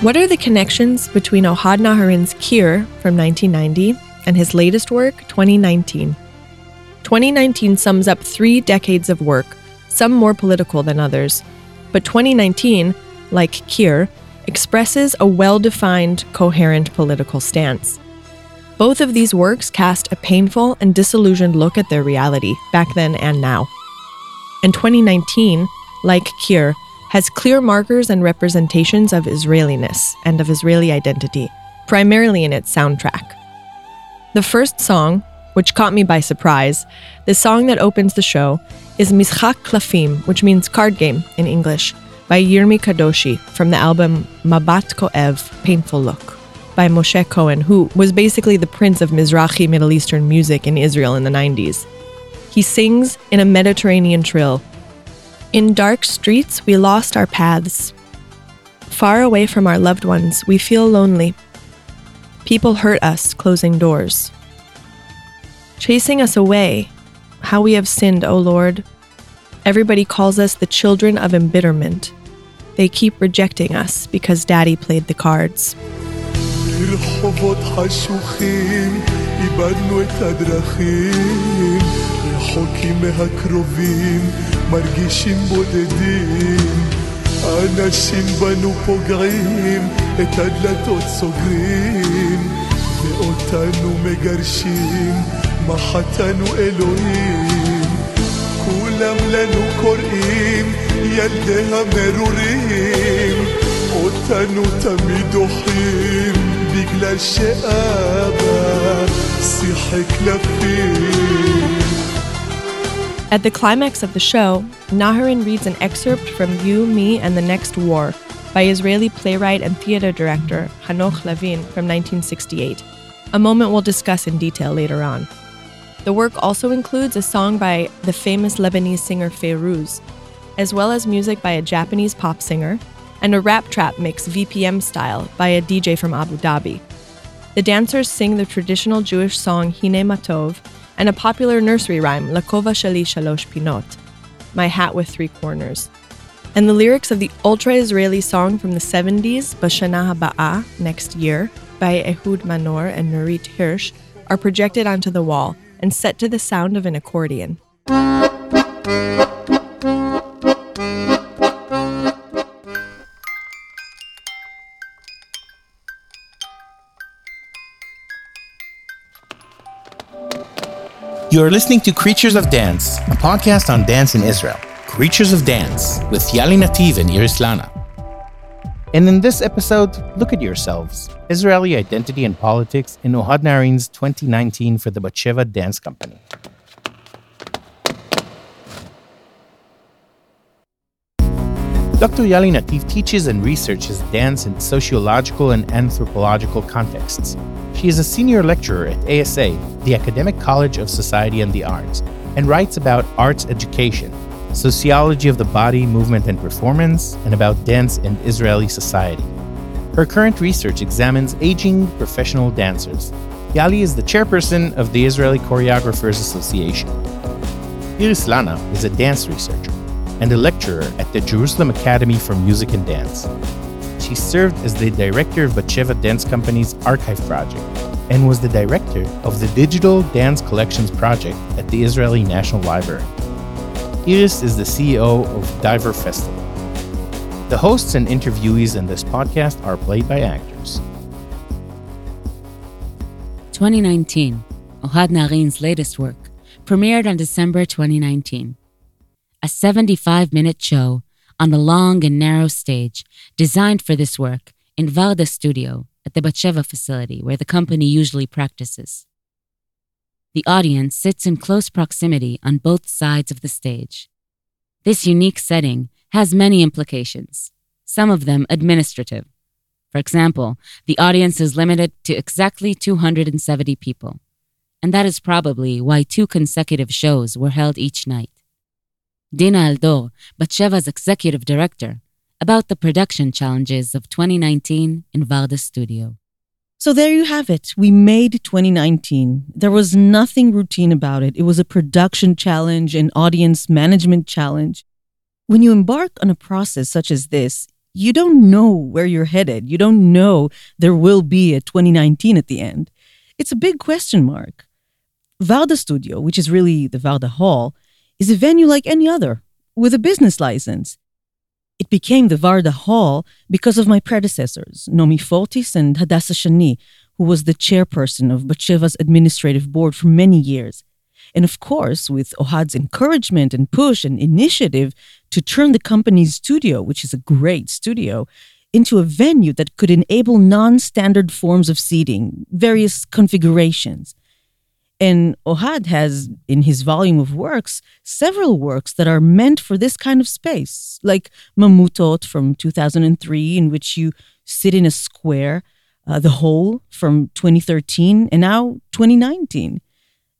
What are the connections between Ohad Naharin's Kir from 1990 and his latest work, 2019? 2019 sums up three decades of work, some more political than others. But 2019, like Kir, expresses a well defined, coherent political stance. Both of these works cast a painful and disillusioned look at their reality, back then and now. And 2019, like Kir, has clear markers and representations of Israeliness and of Israeli identity, primarily in its soundtrack. The first song, which caught me by surprise, the song that opens the show, is Mischak Klafim, which means card game in English, by Yirmi Kadoshi from the album Mabat Ko'ev, Painful Look, by Moshe Cohen, who was basically the prince of Mizrahi Middle Eastern music in Israel in the 90s. He sings in a Mediterranean trill in dark streets, we lost our paths. Far away from our loved ones, we feel lonely. People hurt us, closing doors. Chasing us away, how we have sinned, O Lord. Everybody calls us the children of embitterment. They keep rejecting us because Daddy played the cards. רחוקים מהקרובים, מרגישים בודדים. אנשים בנו פוגעים, את הדלתות סוגרים, ואותנו מגרשים, מחתנו אלוהים. כולם לנו קוראים, ילדי המרורים, אותנו תמיד דוחים, בגלל שאבא שיחק קלפים. At the climax of the show, Naharin reads an excerpt from You, Me, and the Next War by Israeli playwright and theater director Hanoch Levin from 1968, a moment we'll discuss in detail later on. The work also includes a song by the famous Lebanese singer Feyruz, as well as music by a Japanese pop singer, and a rap trap mix VPM style by a DJ from Abu Dhabi. The dancers sing the traditional Jewish song Hine Matov and a popular nursery rhyme, Lakova Sheli Shalosh Pinot, My Hat with Three Corners. And the lyrics of the ultra Israeli song from the 70s, Bashana Haba'a, Next Year, by Ehud Manor and Nurit Hirsch, are projected onto the wall and set to the sound of an accordion. You're listening to Creatures of Dance, a podcast on dance in Israel. Creatures of Dance with Yali Nativ and Iris Lana. And in this episode, look at yourselves Israeli identity and politics in Ohad Naharin's 2019 for the Batsheva Dance Company. Dr. Yali Nativ teaches and researches dance in sociological and anthropological contexts. She is a senior lecturer at ASA, the Academic College of Society and the Arts, and writes about arts education, sociology of the body, movement, and performance, and about dance in Israeli society. Her current research examines aging professional dancers. Yali is the chairperson of the Israeli Choreographers Association. Iris Lana is a dance researcher and a lecturer at the Jerusalem Academy for Music and Dance. She served as the director of Batsheva Dance Company's archive project and was the director of the Digital Dance Collections Project at the Israeli National Library. Iris is the CEO of Diver Festival. The hosts and interviewees in this podcast are played by actors. 2019, Ohad Naharin's latest work, premiered on December 2019 a 75 minute show on a long and narrow stage designed for this work in Varda Studio at the Batsheva facility where the company usually practices. The audience sits in close proximity on both sides of the stage. This unique setting has many implications, some of them administrative. For example, the audience is limited to exactly 270 people, and that is probably why two consecutive shows were held each night. Dina Aldor, Batsheva's executive director, about the production challenges of 2019 in Varda Studio. So there you have it. We made 2019. There was nothing routine about it. It was a production challenge, an audience management challenge. When you embark on a process such as this, you don't know where you're headed. You don't know there will be a 2019 at the end. It's a big question mark. Varda Studio, which is really the Varda Hall, is a venue like any other with a business license. It became the Varda Hall because of my predecessors, Nomi Fortis and Hadassah Shani, who was the chairperson of Batsheva's administrative board for many years. And of course, with Ohad's encouragement and push and initiative to turn the company's studio, which is a great studio, into a venue that could enable non standard forms of seating, various configurations. And Ohad has, in his volume of works, several works that are meant for this kind of space, like Mamutot from 2003, in which you sit in a square, uh, The Hole from 2013, and now 2019.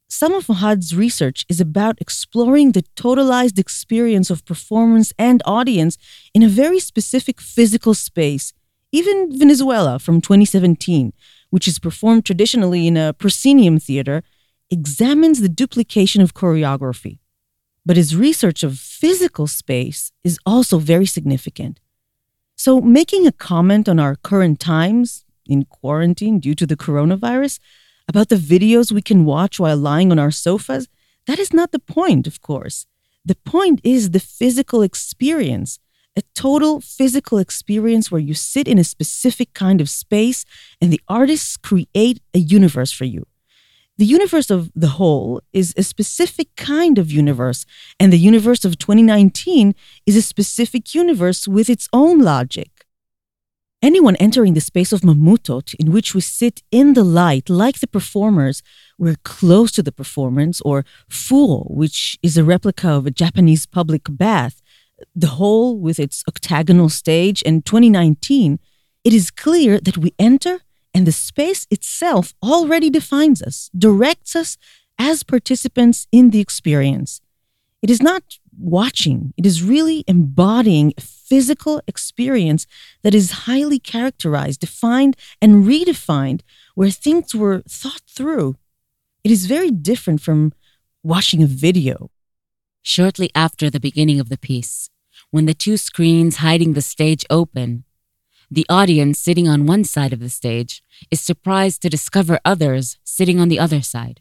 Some of Ohad's research is about exploring the totalized experience of performance and audience in a very specific physical space, even Venezuela from 2017, which is performed traditionally in a proscenium theater, examines the duplication of choreography. But his research of physical space is also very significant. So, making a comment on our current times in quarantine due to the coronavirus about the videos we can watch while lying on our sofas, that is not the point, of course. The point is the physical experience, a total physical experience where you sit in a specific kind of space and the artists create a universe for you. The universe of the Hole is a specific kind of universe, and the universe of 2019 is a specific universe with its own logic. Anyone entering the space of Mamutot, in which we sit in the light like the performers, we're close to the performance, or Furo, which is a replica of a Japanese public bath, the Hole with its octagonal stage, and 2019, it is clear that we enter and the space itself already defines us, directs us as participants in the experience. It is not watching, it is really embodying a physical experience that is highly characterized, defined, and redefined, where things were thought through. It is very different from watching a video. Shortly after the beginning of the piece, when the two screens hiding the stage open, the audience sitting on one side of the stage is surprised to discover others sitting on the other side.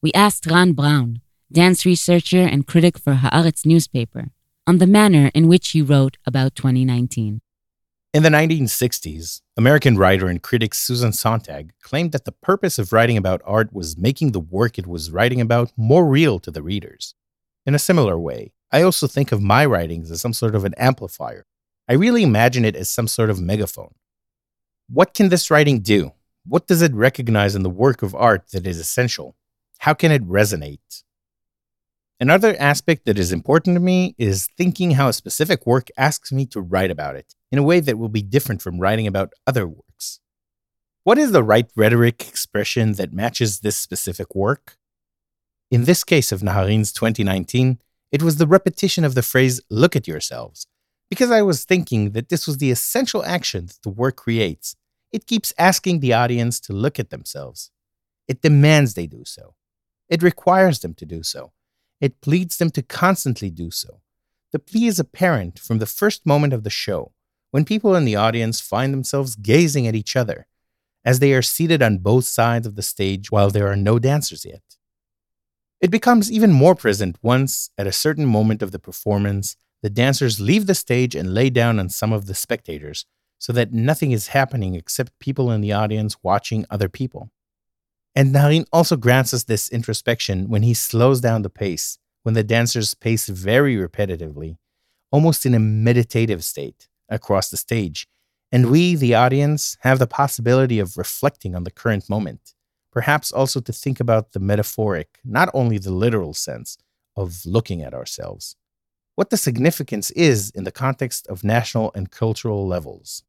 We asked Ran Brown, dance researcher and critic for Haaretz newspaper, on the manner in which he wrote about 2019. In the 1960s, American writer and critic Susan Sontag claimed that the purpose of writing about art was making the work it was writing about more real to the readers. In a similar way, I also think of my writings as some sort of an amplifier. I really imagine it as some sort of megaphone. What can this writing do? What does it recognize in the work of art that is essential? How can it resonate? Another aspect that is important to me is thinking how a specific work asks me to write about it in a way that will be different from writing about other works. What is the right rhetoric expression that matches this specific work? In this case of Naharin's 2019, it was the repetition of the phrase, look at yourselves, because I was thinking that this was the essential action that the work creates. It keeps asking the audience to look at themselves. It demands they do so. It requires them to do so it pleads them to constantly do so. The plea is apparent from the first moment of the show, when people in the audience find themselves gazing at each other, as they are seated on both sides of the stage while there are no dancers yet. It becomes even more present once, at a certain moment of the performance, the dancers leave the stage and lay down on some of the spectators, so that nothing is happening except people in the audience watching other people. And Naharin also grants us this introspection when he slows down the pace, when the dancers pace very repetitively, almost in a meditative state, across the stage. And we, the audience, have the possibility of reflecting on the current moment, perhaps also to think about the metaphoric, not only the literal sense, of looking at ourselves. What the significance is in the context of national and cultural levels.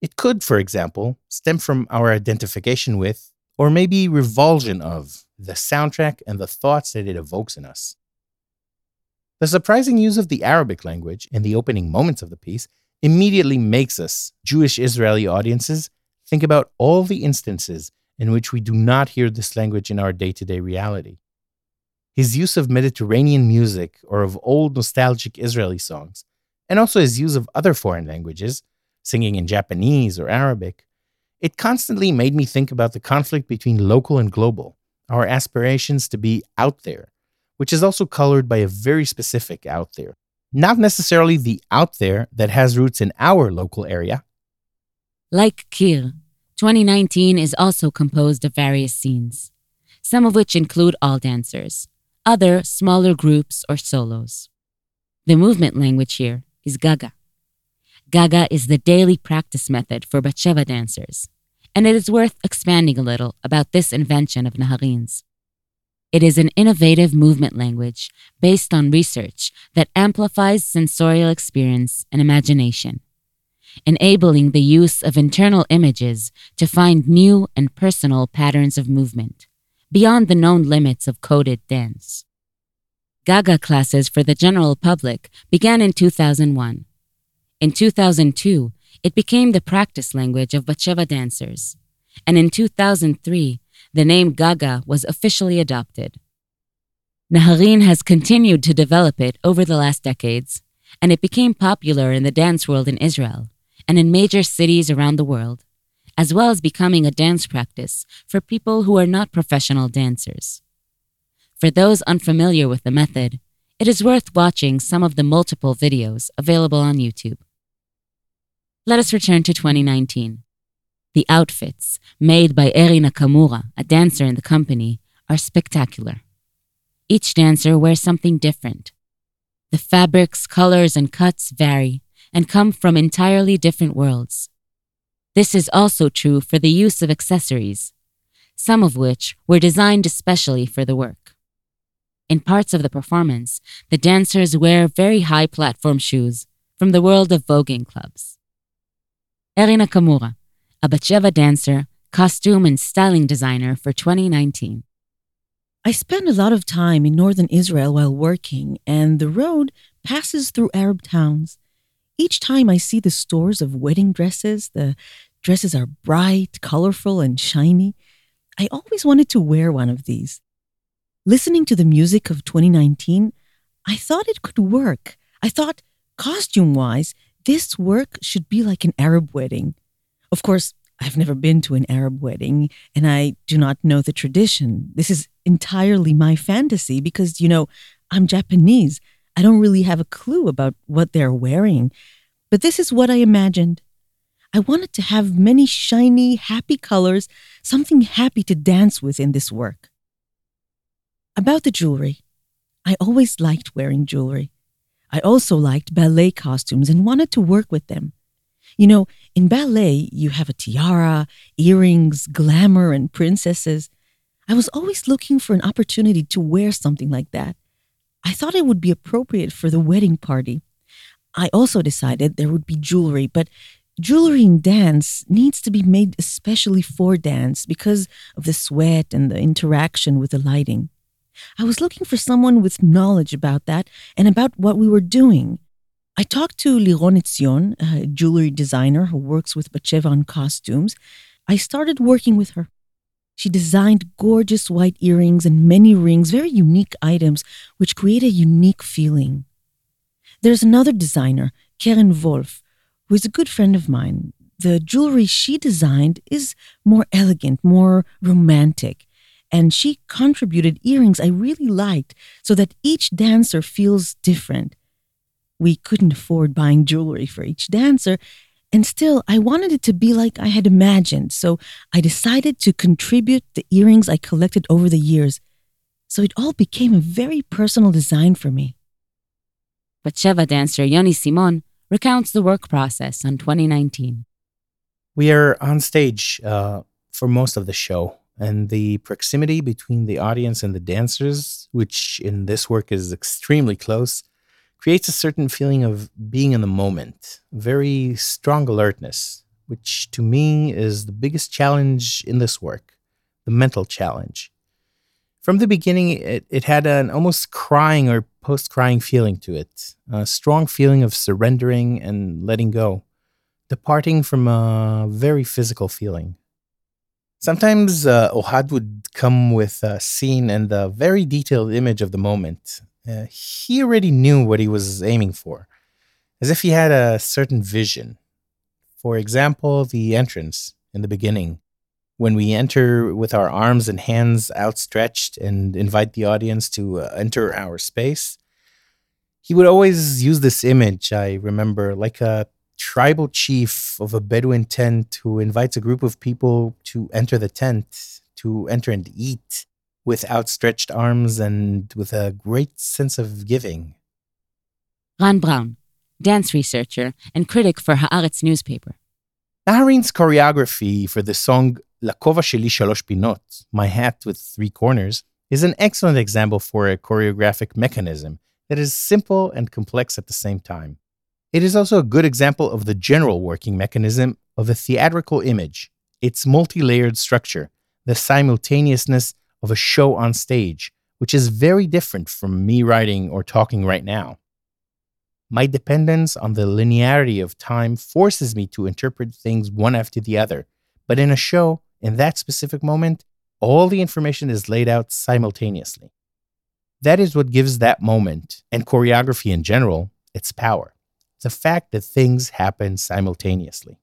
It could, for example, stem from our identification with or maybe revulsion of the soundtrack and the thoughts that it evokes in us. The surprising use of the Arabic language in the opening moments of the piece immediately makes us, Jewish Israeli audiences, think about all the instances in which we do not hear this language in our day to day reality. His use of Mediterranean music or of old nostalgic Israeli songs, and also his use of other foreign languages, singing in Japanese or Arabic, it constantly made me think about the conflict between local and global, our aspirations to be out there, which is also colored by a very specific out there. Not necessarily the out there that has roots in our local area. Like Kir, 2019 is also composed of various scenes, some of which include all dancers, other smaller groups or solos. The movement language here is Gaga. Gaga is the daily practice method for Batsheva dancers, and it is worth expanding a little about this invention of Naharin's. It is an innovative movement language based on research that amplifies sensorial experience and imagination, enabling the use of internal images to find new and personal patterns of movement, beyond the known limits of coded dance. Gaga classes for the general public began in 2001. In 2002, it became the practice language of Batsheva dancers, and in 2003, the name Gaga was officially adopted. Naharin has continued to develop it over the last decades, and it became popular in the dance world in Israel and in major cities around the world, as well as becoming a dance practice for people who are not professional dancers. For those unfamiliar with the method, it is worth watching some of the multiple videos available on YouTube. Let us return to 2019. The outfits, made by Eri Nakamura, a dancer in the company, are spectacular. Each dancer wears something different. The fabrics, colors, and cuts vary and come from entirely different worlds. This is also true for the use of accessories, some of which were designed especially for the work. In parts of the performance, the dancers wear very high platform shoes from the world of voguing clubs. Eri Nakamura, a Batsheva dancer, costume and styling designer for 2019. I spend a lot of time in northern Israel while working, and the road passes through Arab towns. Each time I see the stores of wedding dresses, the dresses are bright, colorful, and shiny. I always wanted to wear one of these. Listening to the music of 2019, I thought it could work. I thought, costume wise, this work should be like an Arab wedding. Of course, I've never been to an Arab wedding and I do not know the tradition. This is entirely my fantasy because, you know, I'm Japanese. I don't really have a clue about what they're wearing. But this is what I imagined. I wanted to have many shiny, happy colors, something happy to dance with in this work. About the jewelry, I always liked wearing jewelry. I also liked ballet costumes and wanted to work with them. You know, in ballet, you have a tiara, earrings, glamour, and princesses. I was always looking for an opportunity to wear something like that. I thought it would be appropriate for the wedding party. I also decided there would be jewelry, but jewelry in dance needs to be made especially for dance because of the sweat and the interaction with the lighting. I was looking for someone with knowledge about that and about what we were doing. I talked to Liron Etzion, a jewelry designer who works with Batsheva on costumes. I started working with her. She designed gorgeous white earrings and many rings, very unique items, which create a unique feeling. There's another designer, Karen Wolf, who is a good friend of mine. The jewelry she designed is more elegant, more romantic and she contributed earrings I really liked so that each dancer feels different. We couldn't afford buying jewelry for each dancer, and still I wanted it to be like I had imagined, so I decided to contribute the earrings I collected over the years. So it all became a very personal design for me. Batsheva dancer Yoni Simon recounts the work process on 2019. We are on stage uh, for most of the show and the proximity between the audience and the dancers, which in this work is extremely close, creates a certain feeling of being in the moment, very strong alertness, which to me is the biggest challenge in this work, the mental challenge. From the beginning, it, it had an almost crying or post crying feeling to it, a strong feeling of surrendering and letting go, departing from a very physical feeling. Sometimes uh, Ohad would come with a scene and a very detailed image of the moment. Uh, he already knew what he was aiming for. as if he had a certain vision. For example, the entrance in the beginning, when we enter with our arms and hands outstretched and invite the audience to uh, enter our space. He would always use this image, I remember, like a tribal chief of a Bedouin tent who invites a group of people to enter the tent, to enter and eat with outstretched arms and with a great sense of giving. Ran Brown, dance researcher and critic for Haaretz newspaper. Naharin's choreography for the song Lakova Sheli Shalosh Pinot, My Hat with Three Corners, is an excellent example for a choreographic mechanism that is simple and complex at the same time. It is also a good example of the general working mechanism of a theatrical image, its multi layered structure, the simultaneousness of a show on stage, which is very different from me writing or talking right now. My dependence on the linearity of time forces me to interpret things one after the other. But in a show, in that specific moment, all the information is laid out simultaneously. That is what gives that moment, and choreography in general, its power. The fact that things happen simultaneously.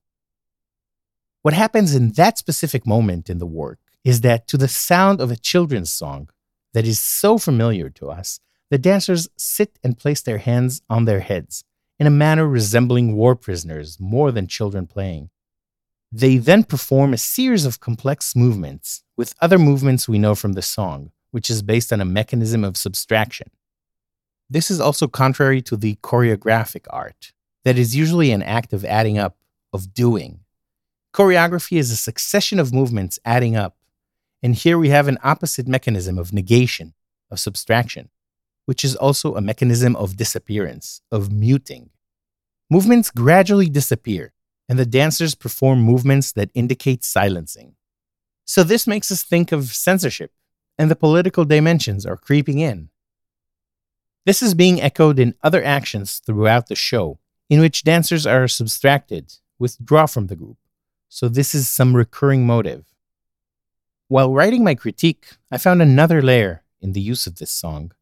What happens in that specific moment in the work is that to the sound of a children's song that is so familiar to us, the dancers sit and place their hands on their heads in a manner resembling war prisoners more than children playing. They then perform a series of complex movements with other movements we know from the song, which is based on a mechanism of subtraction. This is also contrary to the choreographic art, that is usually an act of adding up, of doing. Choreography is a succession of movements adding up, and here we have an opposite mechanism of negation, of subtraction which is also a mechanism of disappearance, of muting. Movements gradually disappear, and the dancers perform movements that indicate silencing. So, this makes us think of censorship, and the political dimensions are creeping in. This is being echoed in other actions throughout the show, in which dancers are subtracted, withdraw from the group. So, this is some recurring motive. While writing my critique, I found another layer in the use of this song.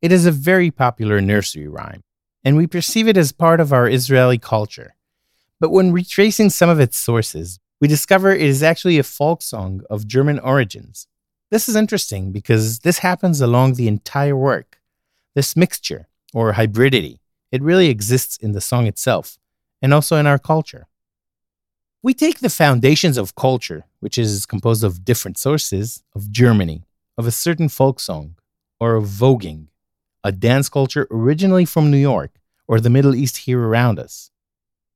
It is a very popular nursery rhyme, and we perceive it as part of our Israeli culture. But when retracing some of its sources, we discover it is actually a folk song of German origins. This is interesting because this happens along the entire work. This mixture, or hybridity, it really exists in the song itself, and also in our culture. We take the foundations of culture, which is composed of different sources, of Germany, of a certain folk song, or of voguing, a dance culture originally from New York or the Middle East here around us.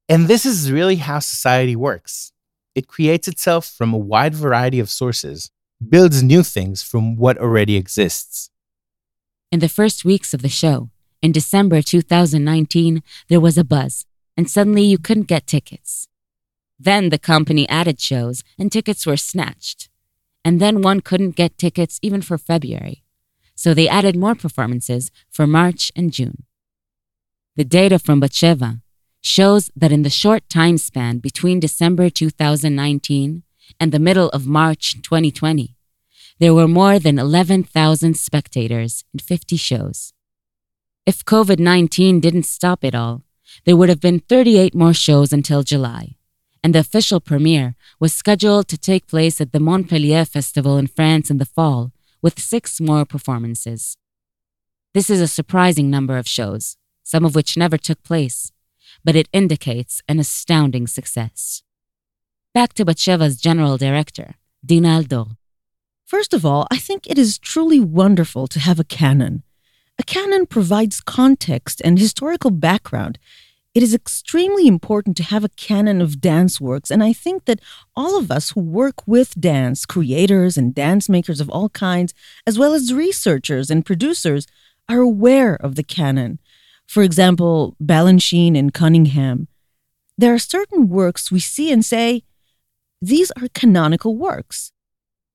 And this is really how society works. It creates itself from a wide variety of sources, builds new things from what already exists. In the first weeks of the show, in December 2019, there was a buzz, and suddenly you couldn't get tickets. Then the company added shows, and tickets were snatched. And then one couldn't get tickets even for February so they added more performances for March and June. The data from Batsheva shows that in the short time span between December 2019 and the middle of March 2020, there were more than 11,000 spectators in 50 shows. If COVID 19 didn't stop it all, there would have been 38 more shows until July, and the official premiere was scheduled to take place at the Montpellier Festival in France in the fall with six more performances. This is a surprising number of shows, some of which never took place, but it indicates an astounding success. Back to Batsheva's general director, Dina Aldor. First of all, I think it is truly wonderful to have a canon. A canon provides context and historical background it is extremely important to have a canon of dance works, and I think that all of us who work with dance, creators and dance makers of all kinds, as well as researchers and producers, are aware of the canon. For example, Balanchine and Cunningham. There are certain works we see and say, these are canonical works.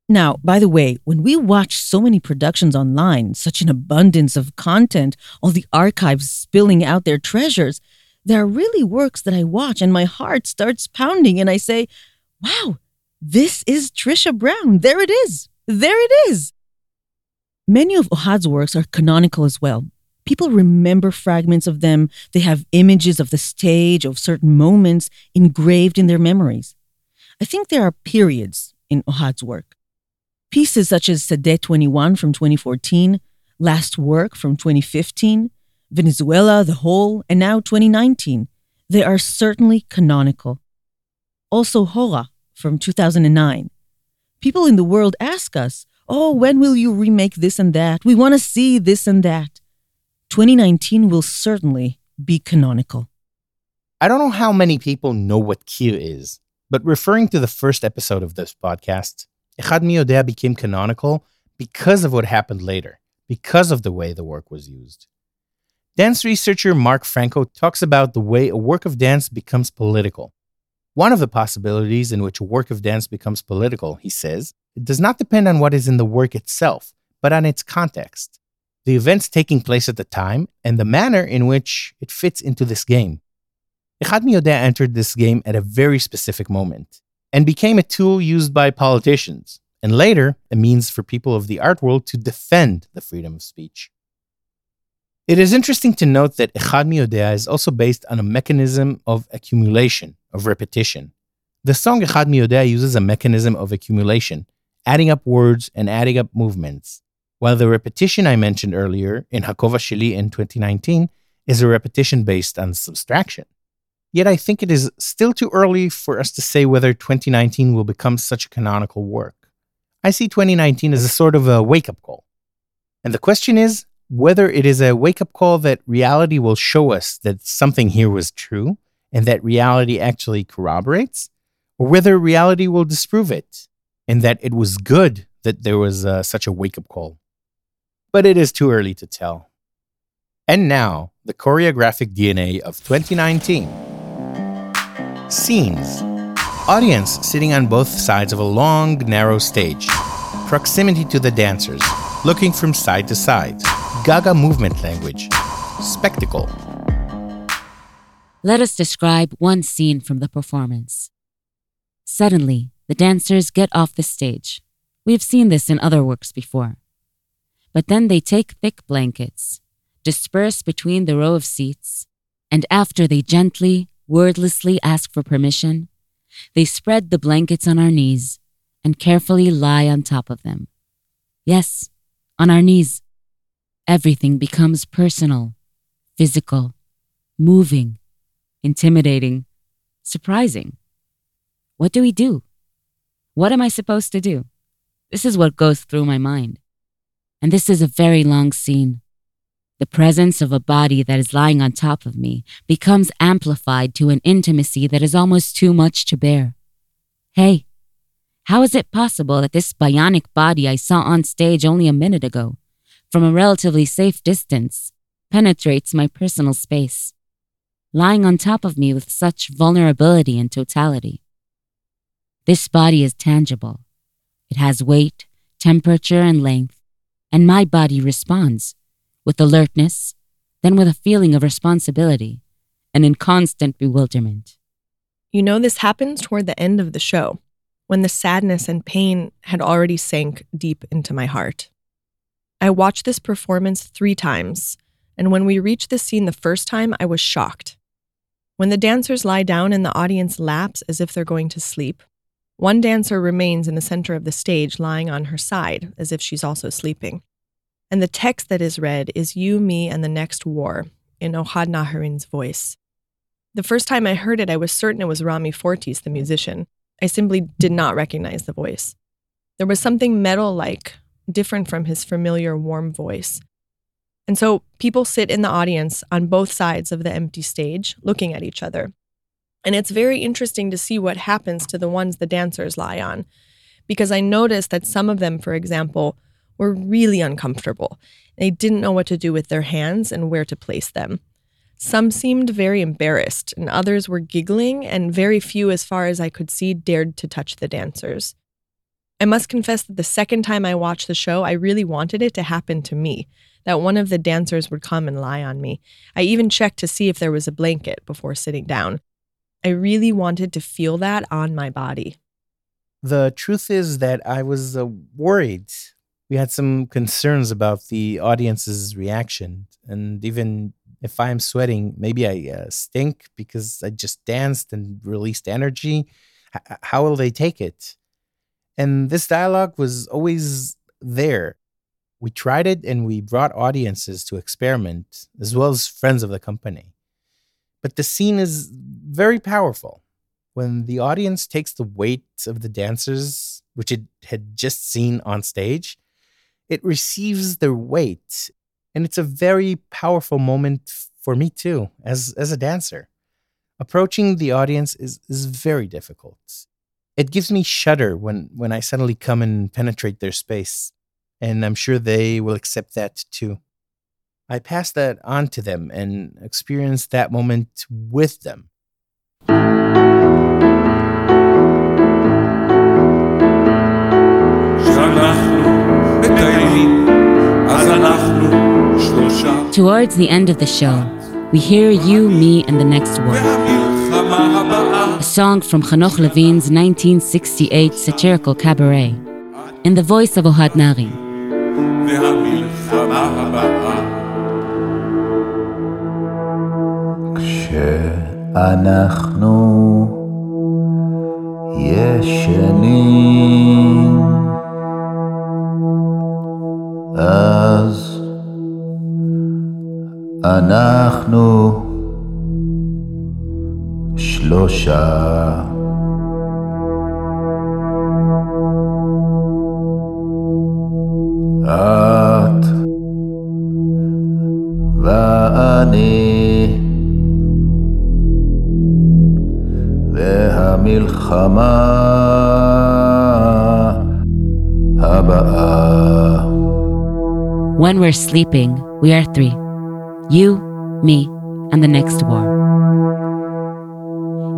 Now, by the way, when we watch so many productions online, such an abundance of content, all the archives spilling out their treasures, there are really works that I watch and my heart starts pounding and I say, wow, this is Trisha Brown. There it is. There it is. Many of Ohad's works are canonical as well. People remember fragments of them. They have images of the stage, of certain moments engraved in their memories. I think there are periods in Ohad's work. Pieces such as Sade 21 from 2014, Last Work from 2015, Venezuela, The Hole, and now 2019. They are certainly canonical. Also, Hora from 2009. People in the world ask us, oh, when will you remake this and that? We want to see this and that. 2019 will certainly be canonical. I don't know how many people know what Kir is, but referring to the first episode of this podcast, Echad Mi became canonical because of what happened later, because of the way the work was used. Dance researcher Mark Franko talks about the way a work of dance becomes political. One of the possibilities in which a work of dance becomes political, he says, it does not depend on what is in the work itself, but on its context, the events taking place at the time, and the manner in which it fits into this game. Echad Miyodea entered this game at a very specific moment and became a tool used by politicians, and later a means for people of the art world to defend the freedom of speech. It is interesting to note that Echad Miyodea is also based on a mechanism of accumulation, of repetition. The song Echad Miyodea uses a mechanism of accumulation, adding up words and adding up movements, while the repetition I mentioned earlier in Hakova Sheli in 2019 is a repetition based on subtraction. Yet I think it is still too early for us to say whether 2019 will become such a canonical work. I see 2019 as a sort of a wake up call. And the question is whether it is a wake up call that reality will show us that something here was true and that reality actually corroborates, or whether reality will disprove it and that it was good that there was uh, such a wake up call. But it is too early to tell. And now, the choreographic DNA of 2019. Scenes. Audience sitting on both sides of a long, narrow stage. Proximity to the dancers, looking from side to side. Gaga movement language. Spectacle. Let us describe one scene from the performance. Suddenly, the dancers get off the stage. We have seen this in other works before. But then they take thick blankets, disperse between the row of seats, and after they gently, wordlessly ask for permission, they spread the blankets on our knees and carefully lie on top of them. Yes, on our knees. Everything becomes personal, physical, moving, intimidating, surprising. What do we do? What am I supposed to do? This is what goes through my mind. And this is a very long scene. The presence of a body that is lying on top of me becomes amplified to an intimacy that is almost too much to bear. Hey, how is it possible that this bionic body I saw on stage only a minute ago, from a relatively safe distance, penetrates my personal space, lying on top of me with such vulnerability and totality? This body is tangible. It has weight, temperature, and length, and my body responds with alertness, then with a feeling of responsibility, and in constant bewilderment. You know, this happens toward the end of the show, when the sadness and pain had already sank deep into my heart. I watched this performance three times, and when we reached the scene the first time, I was shocked. When the dancers lie down and the audience laps as if they're going to sleep, one dancer remains in the center of the stage, lying on her side, as if she's also sleeping. And the text that is read is You, Me, and the Next War in Ohad Naharin's voice. The first time I heard it, I was certain it was Rami Fortis, the musician. I simply did not recognize the voice. There was something metal like, different from his familiar warm voice. And so people sit in the audience on both sides of the empty stage, looking at each other. And it's very interesting to see what happens to the ones the dancers lie on. Because I noticed that some of them, for example, were really uncomfortable. They didn't know what to do with their hands and where to place them. Some seemed very embarrassed, and others were giggling, and very few, as far as I could see, dared to touch the dancers. I must confess that the second time I watched the show, I really wanted it to happen to me, that one of the dancers would come and lie on me. I even checked to see if there was a blanket before sitting down. I really wanted to feel that on my body. The truth is that I was uh, worried We had some concerns about the audience's reaction. And even if I'm sweating, maybe I uh, stink because I just danced and released energy. H- how will they take it? And this dialogue was always there. We tried it and we brought audiences to experiment, as well as friends of the company. But the scene is very powerful. When the audience takes the weight of the dancers, which it had just seen on stage, it receives their weight. And it's a very powerful moment for me too, as, as a dancer. Approaching the audience is, is very difficult. It gives me shudder when, when I suddenly come and penetrate their space and I'm sure they will accept that too. I pass that on to them and experience that moment with them. Towards the end of the show, we hear You, Me, and the Next War. A song from Hanoch Levin's 1968 satirical cabaret, in the voice of Ohad Naharin. כשאנחנו ישנים. אז אנחנו שלושה. את ואני והמלחמה הבאה. When we're sleeping, we are three. You, me, and the next war.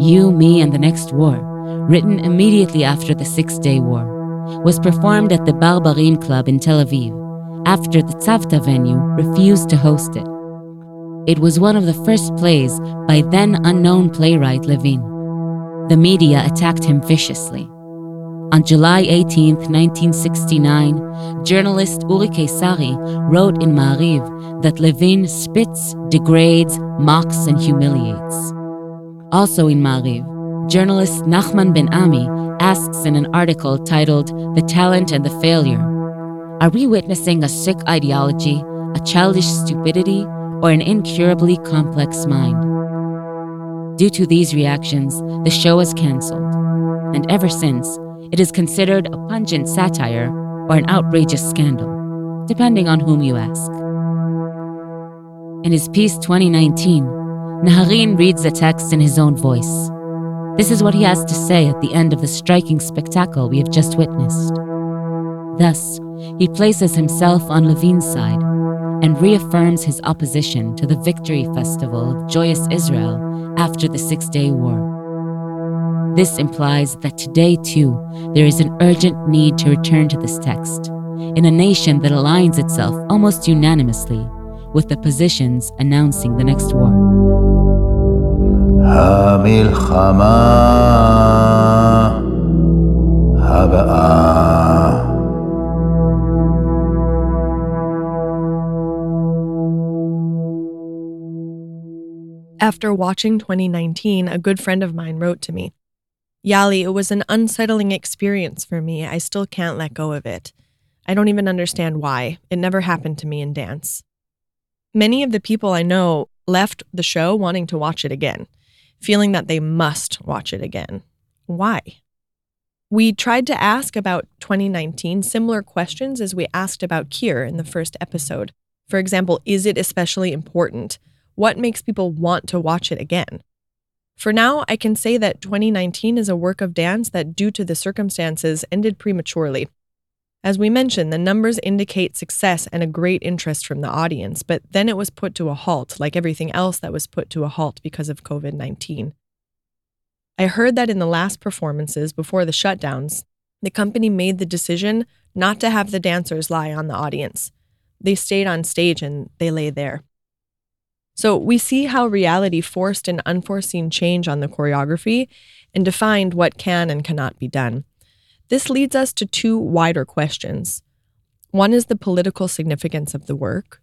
You, Me, and the Next War, written immediately after the Six Day War, was performed at the Barbarim Club in Tel Aviv after the Tzavta venue refused to host it. It was one of the first plays by then unknown playwright Levin. The media attacked him viciously. On July 18, 1969, journalist Uri Keisari wrote in Maariv that Levin spits, degrades, mocks, and humiliates. Also in Maariv, journalist Nachman Ben Ami asks in an article titled The Talent and the Failure Are we witnessing a sick ideology, a childish stupidity, or an incurably complex mind? Due to these reactions, the show was cancelled, and ever since, it is considered a pungent satire or an outrageous scandal, depending on whom you ask. In his piece 2019, Naharin reads the text in his own voice. This is what he has to say at the end of the striking spectacle we have just witnessed. Thus, he places himself on Levin's side and reaffirms his opposition to the Victory Festival of Joyous Israel after the Six Day War. This implies that today, too, there is an urgent need to return to this text in a nation that aligns itself almost unanimously with the positions announcing the next war. המלחמה הבאה After watching 2019, a good friend of mine wrote to me Yali, it was an unsettling experience for me. I still can't let go of it. I don't even understand why. It never happened to me in dance. Many of the people I know left the show wanting to watch it again, feeling that they must watch it again. Why? We tried to ask about 2019 similar questions as we asked about Kir in the first episode. For example, is it especially important? What makes people want to watch it again? For now, I can say that 2019 is a work of dance that, due to the circumstances, ended prematurely. As we mentioned, the numbers indicate success and a great interest from the audience, but then it was put to a halt, like everything else that was put to a halt because of COVID 19. I heard that in the last performances before the shutdowns, the company made the decision not to have the dancers lie on the audience. They stayed on stage and they lay there. So we see how reality forced an unforeseen change on the choreography and defined what can and cannot be done. This leads us to two wider questions. One is the political significance of the work.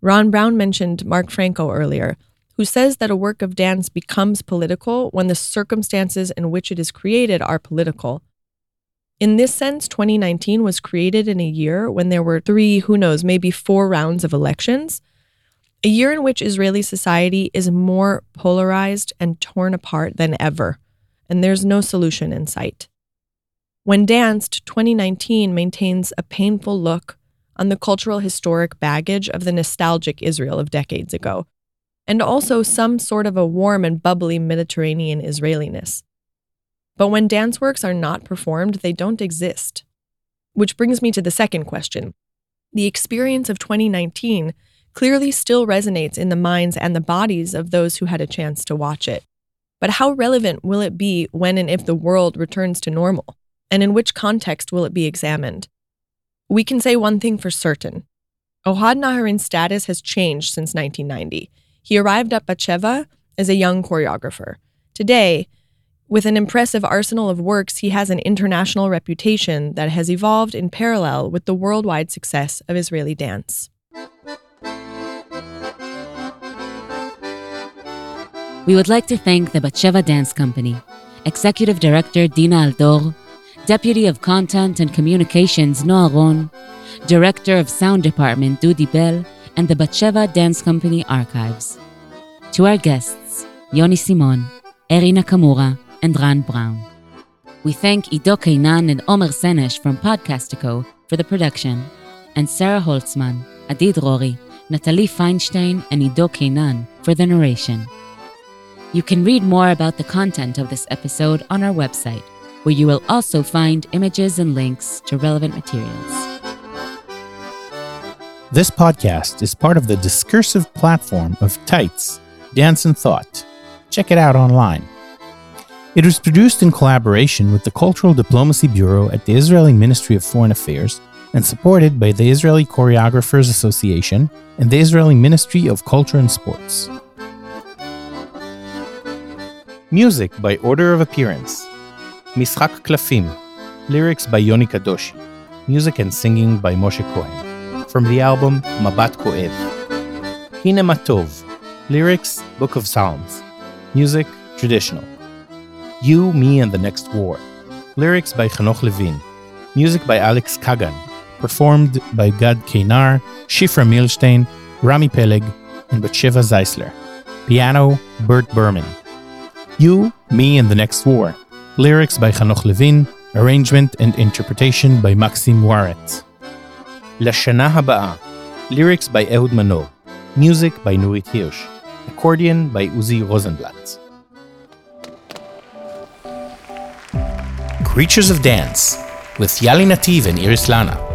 Ran Brown mentioned Mark Franko earlier, who says that a work of dance becomes political when the circumstances in which it is created are political. In this sense, 2019 was created in a year when there were three, who knows, maybe four rounds of elections, a year in which Israeli society is more polarized and torn apart than ever, and there's no solution in sight. When danced, 2019 maintains a painful look on the cultural historic baggage of the nostalgic Israel of decades ago, and also some sort of a warm and bubbly Mediterranean Israeliness. But when dance works are not performed, they don't exist. Which brings me to the second question. The experience of 2019 clearly still resonates in the minds and the bodies of those who had a chance to watch it. But how relevant will it be when and if the world returns to normal? And in which context will it be examined? We can say one thing for certain. Ohad Naharin's status has changed since 1990. He arrived at Batsheva as a young choreographer. Today, with an impressive arsenal of works, he has an international reputation that has evolved in parallel with the worldwide success of Israeli dance. We would like to thank the Batsheva Dance Company, Executive Director Dina Aldor, Deputy of Content and Communications Noah Ron, Director of Sound Department Dudi Bell, and the Batsheva Dance Company Archives. To our guests, Yoni Simon, Eri Nakamura, and Ran Brown. We thank Ido Kainan and Omer Senesh from Podcastico for the production, and Sarah Holtzman, Adid Rory, Natalie Feinstein, and Ido Kainan for the narration. You can read more about the content of this episode on our website, where you will also find images and links to relevant materials. This podcast is part of the discursive platform of Tights, Dance and Thought. Check it out online. It was produced in collaboration with the Cultural Diplomacy Bureau at the Israeli Ministry of Foreign Affairs and supported by the Israeli Choreographers Association and the Israeli Ministry of Culture and Sports. Music by order of appearance Mischak Klafim, lyrics by Yoni Kadoshi, music and singing by Moshe Cohen. From the album Mabat Koev. Hine Matov, lyrics Book of Psalms, music traditional. You, Me, and the Next War. Lyrics by Chanoch Levin. Music by Alex Kagan. Performed by Gad Keinar, Shifra Milstein, Rami Peleg, and Batsheva Zeisler. Piano, Bert Berman. You, Me, and the Next War. Lyrics by Chanoch Levin. Arrangement and interpretation by Maxim Waratt. Bashana Haba'a. Lyrics by Ehud Manor. Music by Nurit Hirsch. Accordion by Uzi Rosenblatt. Creatures of Dance with Yali Nativ and Iris Lana.